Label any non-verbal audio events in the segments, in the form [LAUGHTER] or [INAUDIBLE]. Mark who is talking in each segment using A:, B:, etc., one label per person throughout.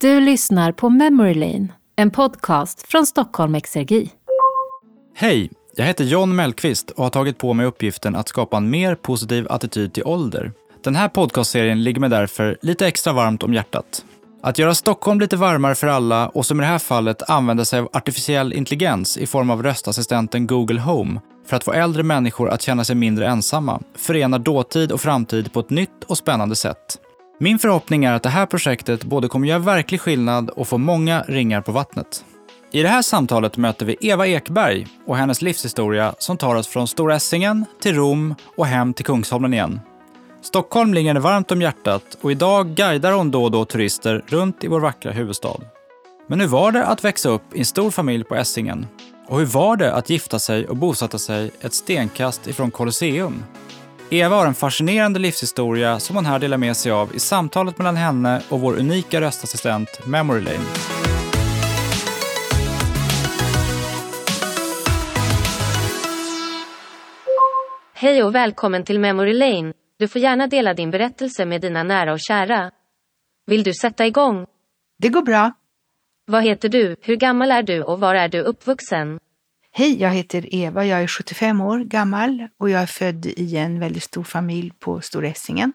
A: Du lyssnar på Memory Lane, en podcast från Stockholm Exergi.
B: Hej, jag heter John Mellqvist och har tagit på mig uppgiften att skapa en mer positiv attityd till ålder. Den här podcastserien ligger mig därför lite extra varmt om hjärtat. Att göra Stockholm lite varmare för alla och som i det här fallet använda sig av artificiell intelligens i form av röstassistenten Google Home för att få äldre människor att känna sig mindre ensamma förenar dåtid och framtid på ett nytt och spännande sätt. Min förhoppning är att det här projektet både kommer göra verklig skillnad och få många ringar på vattnet. I det här samtalet möter vi Eva Ekberg och hennes livshistoria som tar oss från Stora Essingen till Rom och hem till Kungsholmen igen. Stockholm ligger henne varmt om hjärtat och idag guidar hon då och då turister runt i vår vackra huvudstad. Men hur var det att växa upp i en stor familj på Essingen? Och hur var det att gifta sig och bosätta sig ett stenkast ifrån Colosseum? Eva har en fascinerande livshistoria som hon här delar med sig av i samtalet mellan henne och vår unika röstassistent Memory Lane.
A: Hej och välkommen till Memory Lane. Du får gärna dela din berättelse med dina nära och kära. Vill du sätta igång?
C: Det går bra.
A: Vad heter du, hur gammal är du och var är du uppvuxen?
C: Hej, jag heter Eva, jag är 75 år gammal och jag är född i en väldigt stor familj på Storessingen.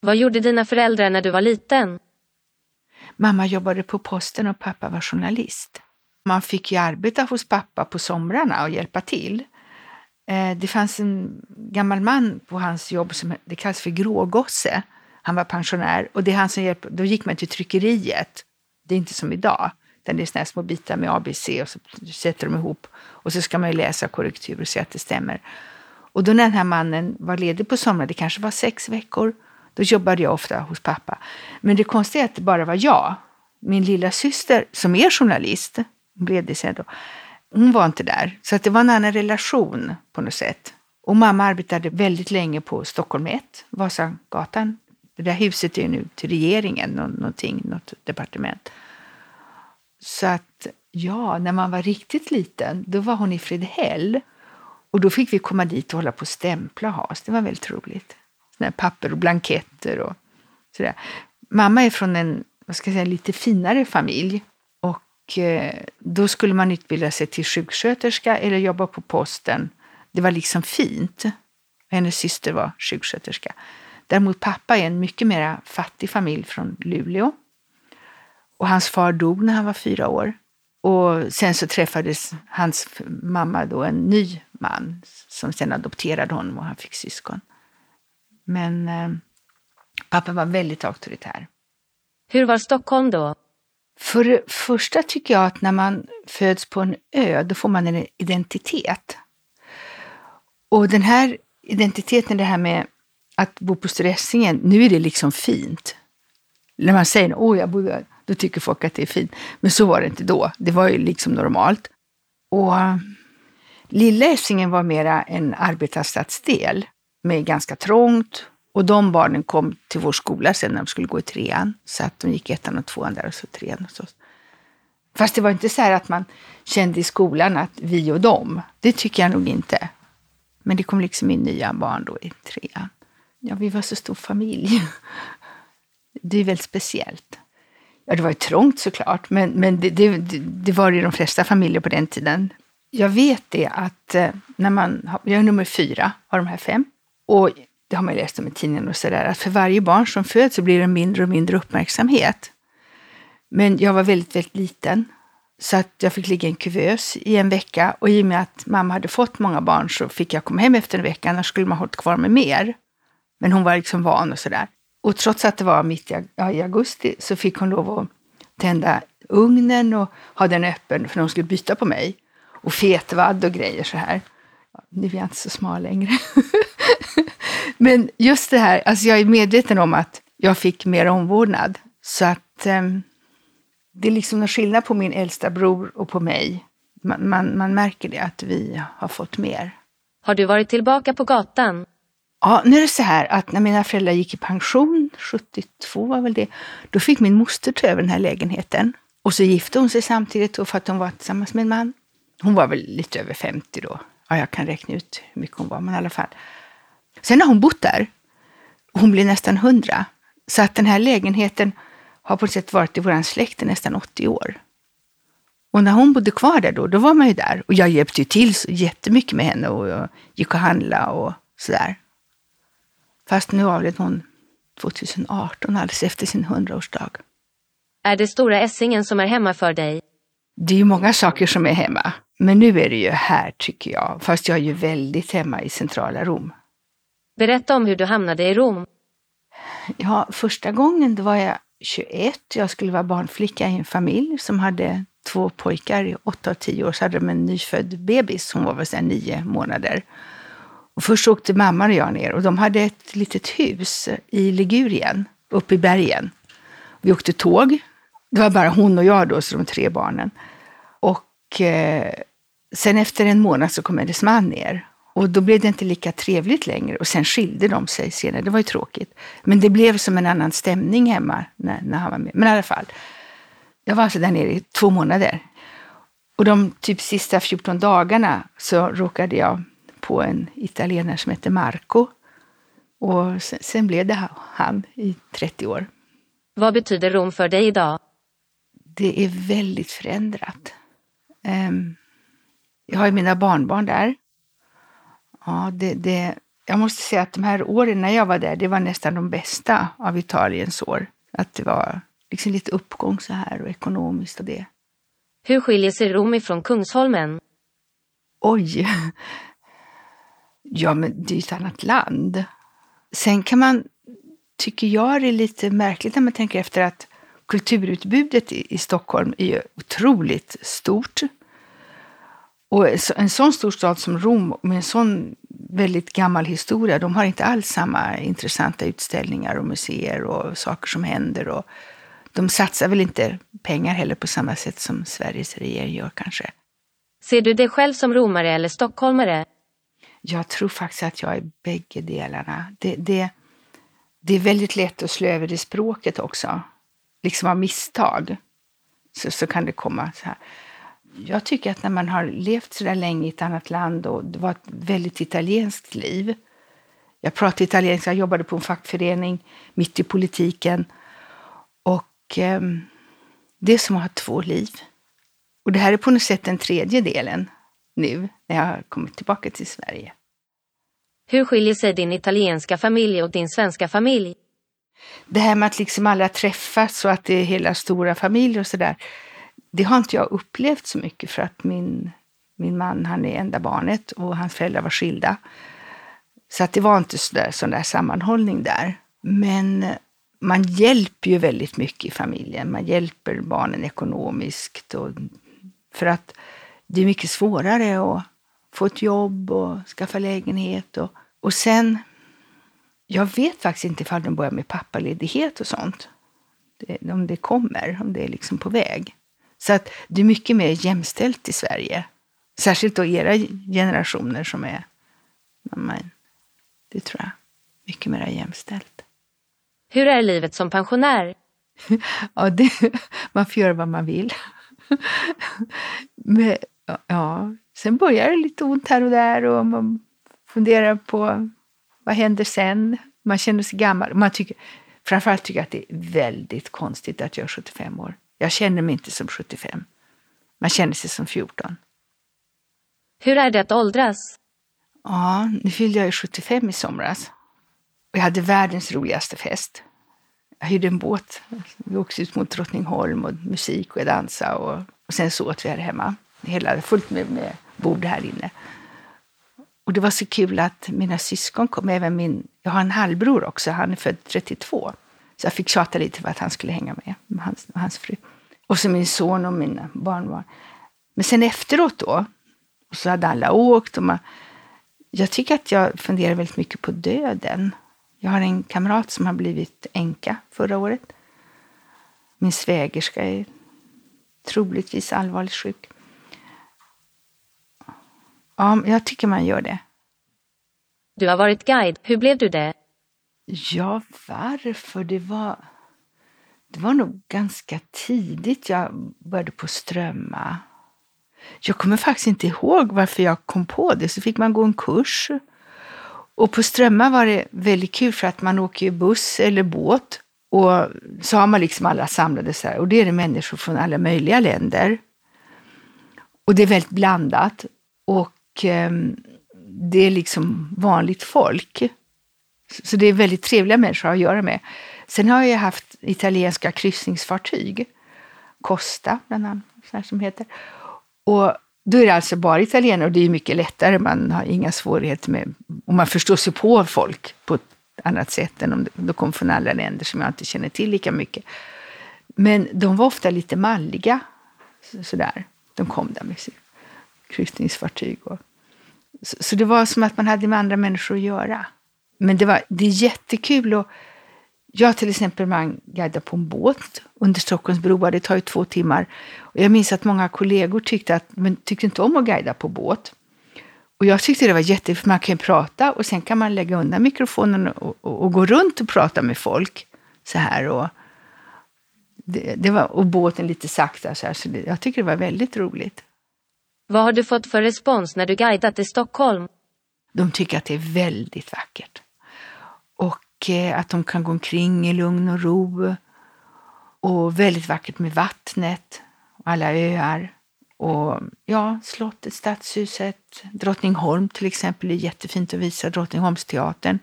A: Vad gjorde dina föräldrar när du var liten?
C: Mamma jobbade på posten och pappa var journalist. Man fick ju arbeta hos pappa på somrarna och hjälpa till. Eh, det fanns en gammal man på hans jobb som det kallas för grågosse. Han var pensionär och det är han som hjälpte. Då gick man till tryckeriet. Det är inte som idag. Där det är såna små bitar med ABC och så sätter de ihop. Och så ska man ju läsa korrektur och se att det stämmer. Och då när den här mannen var ledig på somrarna, det kanske var sex veckor, då jobbade jag ofta hos pappa. Men det konstiga är att det bara var jag. Min lilla syster som är journalist, blev det sen då, hon var inte där. Så att det var en annan relation på något sätt. Och mamma arbetade väldigt länge på Stockholm 1, Vasagatan. Det där huset är ju nu till regeringen, någonting, något departement. Så att ja, när man var riktigt liten, då var hon i Fredhäll. Och då fick vi komma dit och hålla på och stämpla och ha oss. Det var väldigt roligt. Såna papper och blanketter och sådär. Mamma är från en, vad ska jag säga, lite finare familj. Och eh, då skulle man utbilda sig till sjuksköterska eller jobba på posten. Det var liksom fint. Hennes syster var sjuksköterska. Däremot pappa är en mycket mer fattig familj från Luleå. Och hans far dog när han var fyra år. Och sen så träffades hans mamma då en ny man som sen adopterade honom och han fick syskon. Men eh, pappa var väldigt auktoritär.
A: Hur var Stockholm då?
C: För det första tycker jag att när man föds på en ö, då får man en identitet. Och den här identiteten, det här med att bo på Stressingen, nu är det liksom fint. När man säger åh, jag bodde då tycker folk att det är fint. Men så var det inte då. Det var ju liksom normalt. Och eh, Lilla Essingen var mera en arbetarstadsdel med ganska trångt. Och de barnen kom till vår skola sen när de skulle gå i trean. Så att de gick ettan och tvåan där och så trean och så. Fast det var inte så här att man kände i skolan att vi och dem. Det tycker jag nog inte. Men det kom liksom in nya barn då i trean. Ja, vi var så stor familj. [LAUGHS] Det är väldigt speciellt. Ja, det var ju trångt såklart, men, men det, det, det var det i de flesta familjer på den tiden. Jag vet det att eh, när man, jag är nummer fyra av de här fem, och det har man läst om i tidningen och sådär, att för varje barn som föds så blir det mindre och mindre uppmärksamhet. Men jag var väldigt, väldigt liten, så att jag fick ligga i en kuvös i en vecka och i och med att mamma hade fått många barn så fick jag komma hem efter en vecka, annars skulle man hållit kvar med mer. Men hon var liksom van och sådär. Och trots att det var mitt i, ja, i augusti så fick hon lov att tända ugnen och ha den öppen för de skulle byta på mig. Och fetvadd och grejer så här. Nu är jag inte så smal längre. [LAUGHS] Men just det här, alltså jag är medveten om att jag fick mer omvårdnad. Så att eh, det är liksom en skillnad på min äldsta bror och på mig. Man, man, man märker det, att vi har fått mer.
A: Har du varit tillbaka på gatan?
C: Ja, nu är det så här att när mina föräldrar gick i pension, 72 var väl det, då fick min moster ta över den här lägenheten. Och så gifte hon sig samtidigt för att hon var tillsammans med en man. Hon var väl lite över 50 då. Ja, jag kan räkna ut hur mycket hon var, men i alla fall. Sen har hon bott där. Hon blir nästan 100. Så att den här lägenheten har på något sätt varit i vår släkt i nästan 80 år. Och när hon bodde kvar där då, då var man ju där. Och jag hjälpte ju till så jättemycket med henne och jag gick och handlade och sådär. Fast nu avled hon 2018, alldeles efter sin hundraårsdag.
A: Är det stora Essingen som är hemma för dig?
C: Det är ju många saker som är hemma. Men nu är det ju här tycker jag. Fast jag är ju väldigt hemma i centrala Rom.
A: Berätta om hur du hamnade i Rom.
C: Ja, första gången då var jag 21. Jag skulle vara barnflicka i en familj som hade två pojkar i 8 och 10 år. Så hade de en nyfödd bebis, hon var väl sedan nio månader. Och först åkte mamman och jag ner och de hade ett litet hus i Ligurien, uppe i bergen. Vi åkte tåg. Det var bara hon och jag då, så de tre barnen. Och eh, sen efter en månad så kom hennes man ner. Och då blev det inte lika trevligt längre och sen skilde de sig senare. Det var ju tråkigt. Men det blev som en annan stämning hemma när, när han var med. Men i alla fall, jag var alltså där nere i två månader. Och de typ sista 14 dagarna så råkade jag på en italienare som heter Marco. Och sen, sen blev det han i 30 år.
A: Vad betyder Rom för dig idag?
C: Det är väldigt förändrat. Um, jag har ju mina barnbarn där. Ja, det, det, jag måste säga att de här åren när jag var där, det var nästan de bästa av Italiens år. Att det var liksom lite uppgång så här och ekonomiskt och det.
A: Hur skiljer sig Rom ifrån Kungsholmen?
C: Oj! [LAUGHS] Ja, men det är ju ett annat land. Sen kan man, tycker jag det är lite märkligt när man tänker efter att kulturutbudet i, i Stockholm är ju otroligt stort. Och en sån stor stad som Rom med en sån väldigt gammal historia, de har inte alls samma intressanta utställningar och museer och saker som händer. Och de satsar väl inte pengar heller på samma sätt som Sveriges regering gör kanske.
A: Ser du dig själv som romare eller stockholmare?
C: Jag tror faktiskt att jag är bägge delarna. Det, det, det är väldigt lätt att slå över det språket också. Liksom av misstag så, så kan det komma så här. Jag tycker att när man har levt så där länge i ett annat land och det var ett väldigt italienskt liv. Jag pratade italienska, jag jobbade på en fackförening mitt i politiken. Och eh, det är som att ha två liv. Och det här är på något sätt den tredje delen nu när jag har kommit tillbaka till Sverige.
A: Hur skiljer sig din italienska familj och din svenska familj?
C: Det här med att liksom alla träffas och att det är hela stora familjer och sådär. Det har inte jag upplevt så mycket för att min, min man han är enda barnet och hans föräldrar var skilda. Så att det var inte så där, sån där sammanhållning där. Men man hjälper ju väldigt mycket i familjen. Man hjälper barnen ekonomiskt. Och, för att det är mycket svårare att få ett jobb och skaffa lägenhet. Och, och sen, jag vet faktiskt inte ifall de börjar med pappaledighet och sånt. Det, om det kommer, om det är liksom på väg. Så att det är mycket mer jämställt i Sverige. Särskilt då era generationer som är, det tror jag, mycket mer jämställt.
A: Hur är livet som pensionär? [LAUGHS]
C: ja, det, man får göra vad man vill. [LAUGHS] Men, ja, sen börjar det lite ont här och där och man funderar på vad händer sen? Man känner sig gammal. Man tycker, framförallt tycker jag att det är väldigt konstigt att jag är 75 år. Jag känner mig inte som 75. Man känner sig som 14.
A: Hur är det att åldras?
C: Ja, nu fyllde jag ju 75 i somras. Jag hade världens roligaste fest. Jag hyrde en båt. Vi åkte ut mot Drottningholm och musik och dansa och, och sen så åt vi här hemma. Hela, fullt med, med bord här inne. Och det var så kul att mina syskon kom, även min, jag har en halvbror också, han är född 32. Så jag fick tjata lite för att han skulle hänga med, med hans, med hans fru. Och så min son och mina barnbarn. Men sen efteråt då, och så hade alla åkt. Och man, jag tycker att jag funderar väldigt mycket på döden. Jag har en kamrat som har blivit änka förra året. Min svägerska är troligtvis allvarligt sjuk. Ja, jag tycker man gör det.
A: Du har varit guide. Hur blev du det?
C: Ja, varför? Det var, det var nog ganska tidigt jag började på strömma. Jag kommer faktiskt inte ihåg varför jag kom på det. Så fick man gå en kurs. Och på Strömma var det väldigt kul för att man åker buss eller båt Och så har man liksom alla samlade så här. Och det är det människor från alla möjliga länder. Och det är väldigt blandat. Och eh, det är liksom vanligt folk. Så det är väldigt trevliga människor att göra med. Sen har jag haft italienska kryssningsfartyg. Costa, bland annat, som heter. Och då är det alltså bara italienare och det är mycket lättare. Man har inga svårigheter med... Och man förstår sig på folk på ett annat sätt än om de kommer från andra länder som jag inte känner till lika mycket. Men de var ofta lite malliga. Sådär. De kom där med sitt kryssningsfartyg. Och, så, så, det var som att man hade med andra människor att göra. Men det, var, det är jättekul. Och jag till exempel, man guidar på en båt under Stockholms broar. Det tar ju två timmar. Och jag minns att många kollegor tyckte att men tyckte inte om att guida på båt. Och jag tyckte det var jätte, för man kan prata och sen kan man lägga undan mikrofonen och, och, och gå runt och prata med folk så här. Och, det, det, var, och båten lite sakta så här, så det, jag tycker det var väldigt roligt.
A: Vad har du fått för respons när du guidat i Stockholm?
C: De tycker att det är väldigt vackert. Och eh, att de kan gå omkring i lugn och ro. Och väldigt vackert med vattnet och alla öar. Och ja, slottet, stadshuset, Drottningholm till exempel är jättefint att visa, Drottningholmsteatern.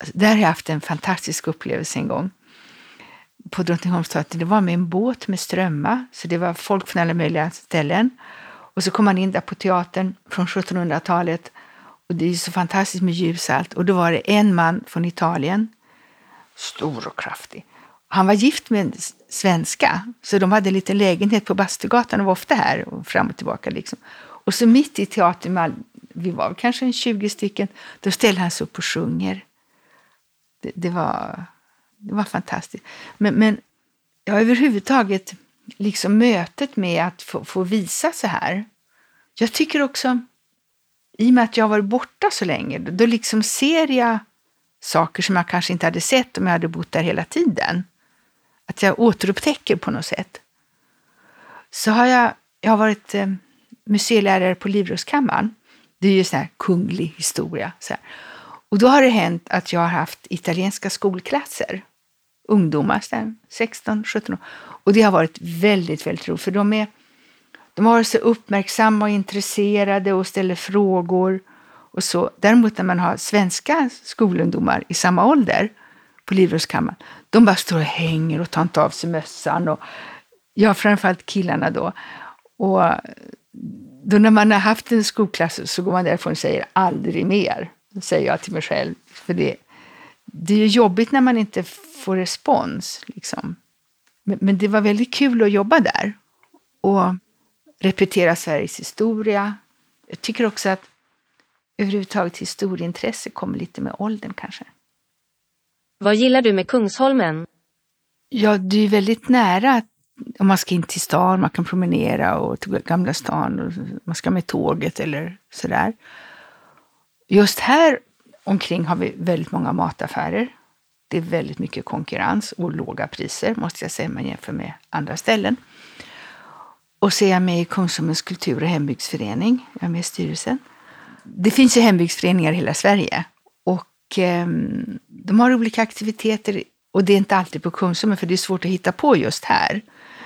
C: Alltså, där har jag haft en fantastisk upplevelse en gång. På Drottningholmsteatern, det var med en båt med strömmar, så det var folk från alla möjliga ställen. Och så kom man in där på teatern från 1700-talet och det är så fantastiskt med ljus allt. Och då var det en man från Italien, stor och kraftig. Han var gift med en svenska, så de hade en liten lägenhet på Bastugatan och var ofta här och fram och tillbaka. Liksom. Och så mitt i teatern, vi var kanske en 20 stycken, då ställer han sig upp och sjunger. Det, det var, det var fantastiskt. Men, men ja, överhuvudtaget, liksom mötet med att få, få visa så här. Jag tycker också, i och med att jag har varit borta så länge, då liksom ser jag saker som jag kanske inte hade sett om jag hade bott där hela tiden att jag återupptäcker på något sätt. Så har jag, jag har varit eh, museilärare på Livrustkammaren. Det är ju sån här kunglig historia. Så här. Och då har det hänt att jag har haft italienska skolklasser. Ungdomar, 16, 17 år. Och det har varit väldigt, väldigt roligt. För de, är, de har varit så uppmärksamma och intresserade och ställer frågor. Och så. Däremot när man har svenska skolungdomar i samma ålder på Livrustkammaren, de bara står och hänger och tar inte av sig mössan. Och, ja, framförallt killarna då. Och då när man har haft en skolklass så går man därifrån och säger aldrig mer. säger jag till mig själv. För det, det är ju jobbigt när man inte får respons. Liksom. Men, men det var väldigt kul att jobba där. Och repetera Sveriges historia. Jag tycker också att överhuvudtaget historieintresse kommer lite med åldern kanske.
A: Vad gillar du med Kungsholmen?
C: Ja, det är väldigt nära. Om man ska in till stan, man kan promenera och till Gamla stan, och man ska med tåget eller sådär. Just här omkring har vi väldigt många mataffärer. Det är väldigt mycket konkurrens och låga priser, måste jag säga, om man jämför med andra ställen. Och så är jag med i Kungsholmens kultur och hembygdsförening. Jag är med i styrelsen. Det finns ju hembygdsföreningar i hela Sverige. Och eh, de har olika aktiviteter och det är inte alltid på Kungsholmen för det är svårt att hitta på just här.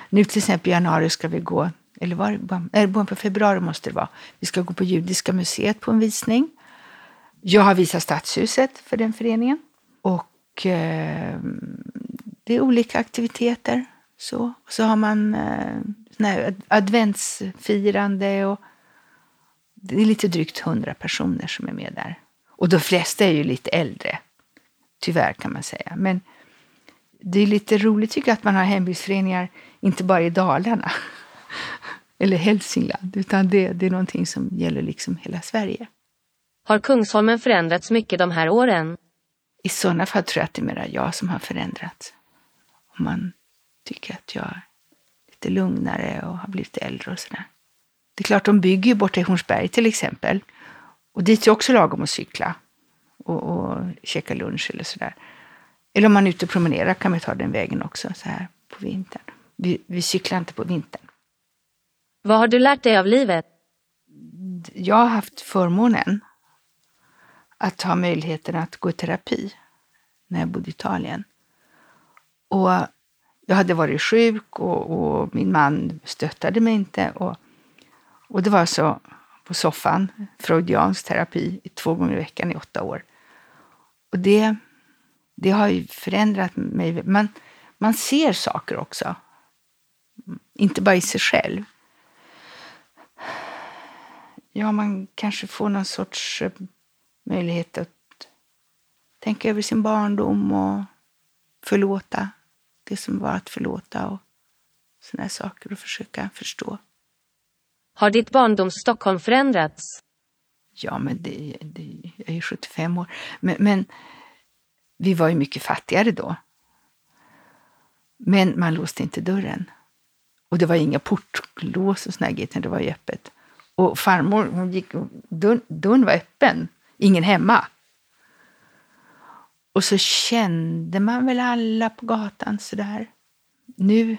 C: Nu till exempel i januari ska vi gå, eller var det början på februari måste det vara. Vi ska gå på Judiska museet på en visning. Jag har visat Stadshuset för den föreningen. Och eh, det är olika aktiviteter. Så, så har man eh, adventsfirande och det är lite drygt hundra personer som är med där. Och de flesta är ju lite äldre, tyvärr kan man säga. Men det är lite roligt tycker jag att man har hembygdsföreningar, inte bara i Dalarna [LAUGHS] eller Hälsingland, utan det, det är någonting som gäller liksom hela Sverige.
A: Har Kungsholmen förändrats mycket de här åren?
C: I sådana fall tror jag att det är mera jag som har förändrats. Om man tycker att jag är lite lugnare och har blivit äldre och sådär. Det är klart, de bygger ju borta i Hornsberg till exempel. Och dit är också lagom att cykla och, och käka lunch eller sådär. Eller om man är ute och promenerar kan man ta den vägen också så här på vintern. Vi, vi cyklar inte på vintern.
A: Vad har du lärt dig av livet?
C: Jag har haft förmånen att ha möjligheten att gå i terapi när jag bodde i Italien. Och jag hade varit sjuk och, och, min man stöttade mig inte. Och, och det var så på soffan, freudiansk terapi, två gånger i veckan i åtta år. Och det, det har ju förändrat mig. Man, man ser saker också. Inte bara i sig själv. Ja, man kanske får någon sorts eh, möjlighet att tänka över sin barndom och förlåta det som var att förlåta och sådana saker och försöka förstå.
A: Har ditt barndoms Stockholm förändrats?
C: Ja, men det, det, jag är 75 år. Men, men vi var ju mycket fattigare då. Men man låste inte dörren. Och det var inga portlås och såna grejer, det var ju öppet. Och farmor, hon gick, dörren, dörren var öppen, ingen hemma. Och så kände man väl alla på gatan sådär. Nu,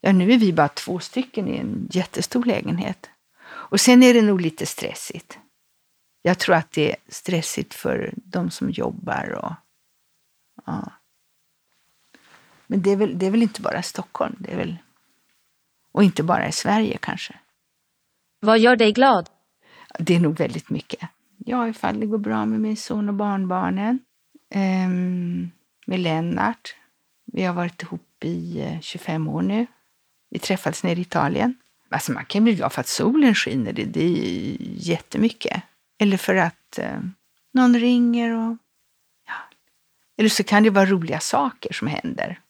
C: ja, nu är vi bara två stycken i en jättestor lägenhet. Och sen är det nog lite stressigt. Jag tror att det är stressigt för de som jobbar och ja. Men det är, väl, det är väl inte bara Stockholm, det är väl, och inte bara i Sverige kanske.
A: Vad gör dig glad?
C: Det är nog väldigt mycket. Ja, ifall det går bra med min son och barnbarnen. Um, med Lennart. Vi har varit ihop i eh, 25 år nu. Vi träffades nere i Italien. Alltså man kan bli glad för att solen skiner, det, det är jättemycket. Eller för att eh, någon ringer och... Ja. Eller så kan det vara roliga saker som händer.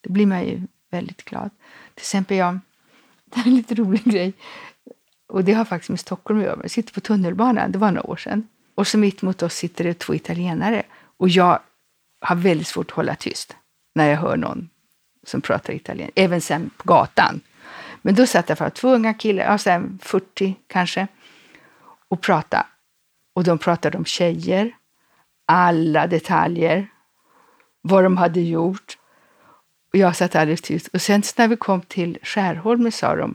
C: Då blir man ju väldigt glad. Till exempel jag, [LAUGHS] det här är en lite rolig grej. Och det har faktiskt med Stockholm att göra. Jag sitter på tunnelbanan, det var några år sedan. Och så mitt mot oss sitter det två italienare. Och jag har väldigt svårt att hålla tyst när jag hör någon som pratar italienska, även sen på gatan. Men då satt jag för två unga killar, ja, 40 kanske, och pratade. Och de pratade om tjejer, alla detaljer, vad de hade gjort. Och jag satt alldeles tyst. Och sen när vi kom till Skärholmen sa de,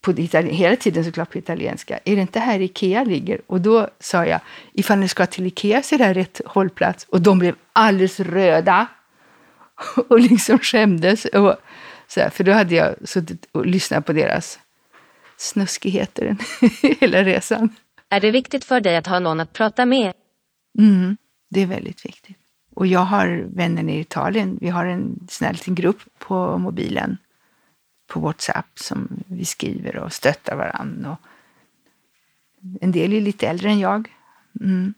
C: på hela tiden såklart på italienska, är det inte här Ikea ligger? Och då sa jag, ifall ni ska till Ikea så är det här rätt hållplats. Och de blev alldeles röda [LAUGHS] och liksom skämdes. Och så här, för då hade jag suttit och lyssnat på deras snuskigheter [LAUGHS] hela resan.
A: Är det viktigt för dig att ha någon att prata med?
C: Mm, det är väldigt viktigt. Och jag har vänner i Italien. Vi har en här liten grupp på mobilen på WhatsApp som vi skriver och stöttar varandra. en del är lite äldre än jag. Mm.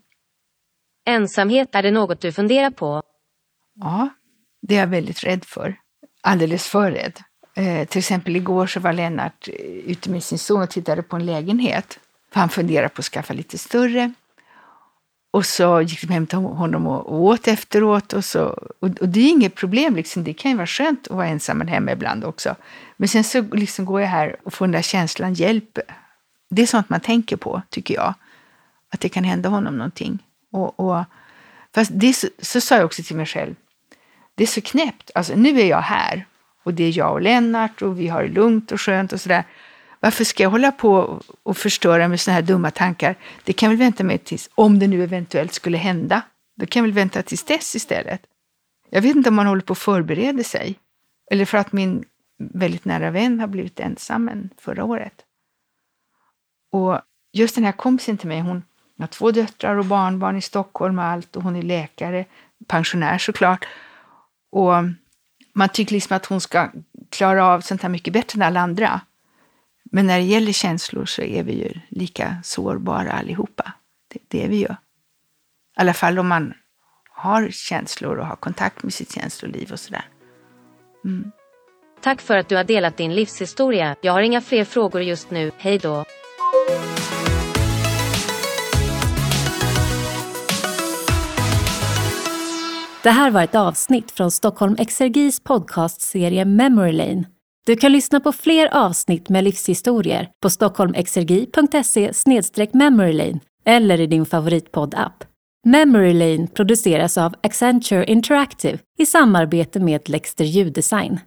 A: Ensamhet, är det något du funderar på?
C: Ja, det är jag väldigt rädd för. Alldeles för rädd. Eh, till exempel igår så var Lennart eh, ute med sin son och tittade på en lägenhet. Han funderar på att skaffa lite större. Och så gick de hem till honom och åt efteråt. Och, så, och, och det är inget problem, liksom. det kan ju vara skönt att vara ensam hemma ibland också. Men sen så liksom går jag här och får den där känslan hjälp. Det är sånt man tänker på, tycker jag. Att det kan hända honom någonting. Och, och, fast det så, så sa jag också till mig själv, det är så knäppt. Alltså, nu är jag här och det är jag och Lennart och vi har det lugnt och skönt och sådär. Varför ska jag hålla på och förstöra med sådana här dumma tankar? Det kan väl vänta med tills, om det nu eventuellt skulle hända. Då kan jag väl vänta tills dess istället. Jag vet inte om man håller på att förbereda sig. Eller för att min väldigt nära vän har blivit ensam än förra året. Och just den här kompisen till mig, hon har två döttrar och barnbarn i Stockholm och allt och hon är läkare, pensionär såklart. Och man tycker liksom att hon ska klara av sånt här mycket bättre än alla andra. Men när det gäller känslor så är vi ju lika sårbara allihopa. Det, det är vi ju. I alla fall om man har känslor och har kontakt med sitt känsloliv och sådär. Mm.
A: Tack för att du har delat din livshistoria. Jag har inga fler frågor just nu. Hej då.
D: Det här var ett avsnitt från Stockholm Exergis podcastserie Memory Lane. Du kan lyssna på fler avsnitt med livshistorier på stockholmexergi.se memorylane eller i din favoritpoddapp. Memory Lane produceras av Accenture Interactive i samarbete med Lexter Ljuddesign.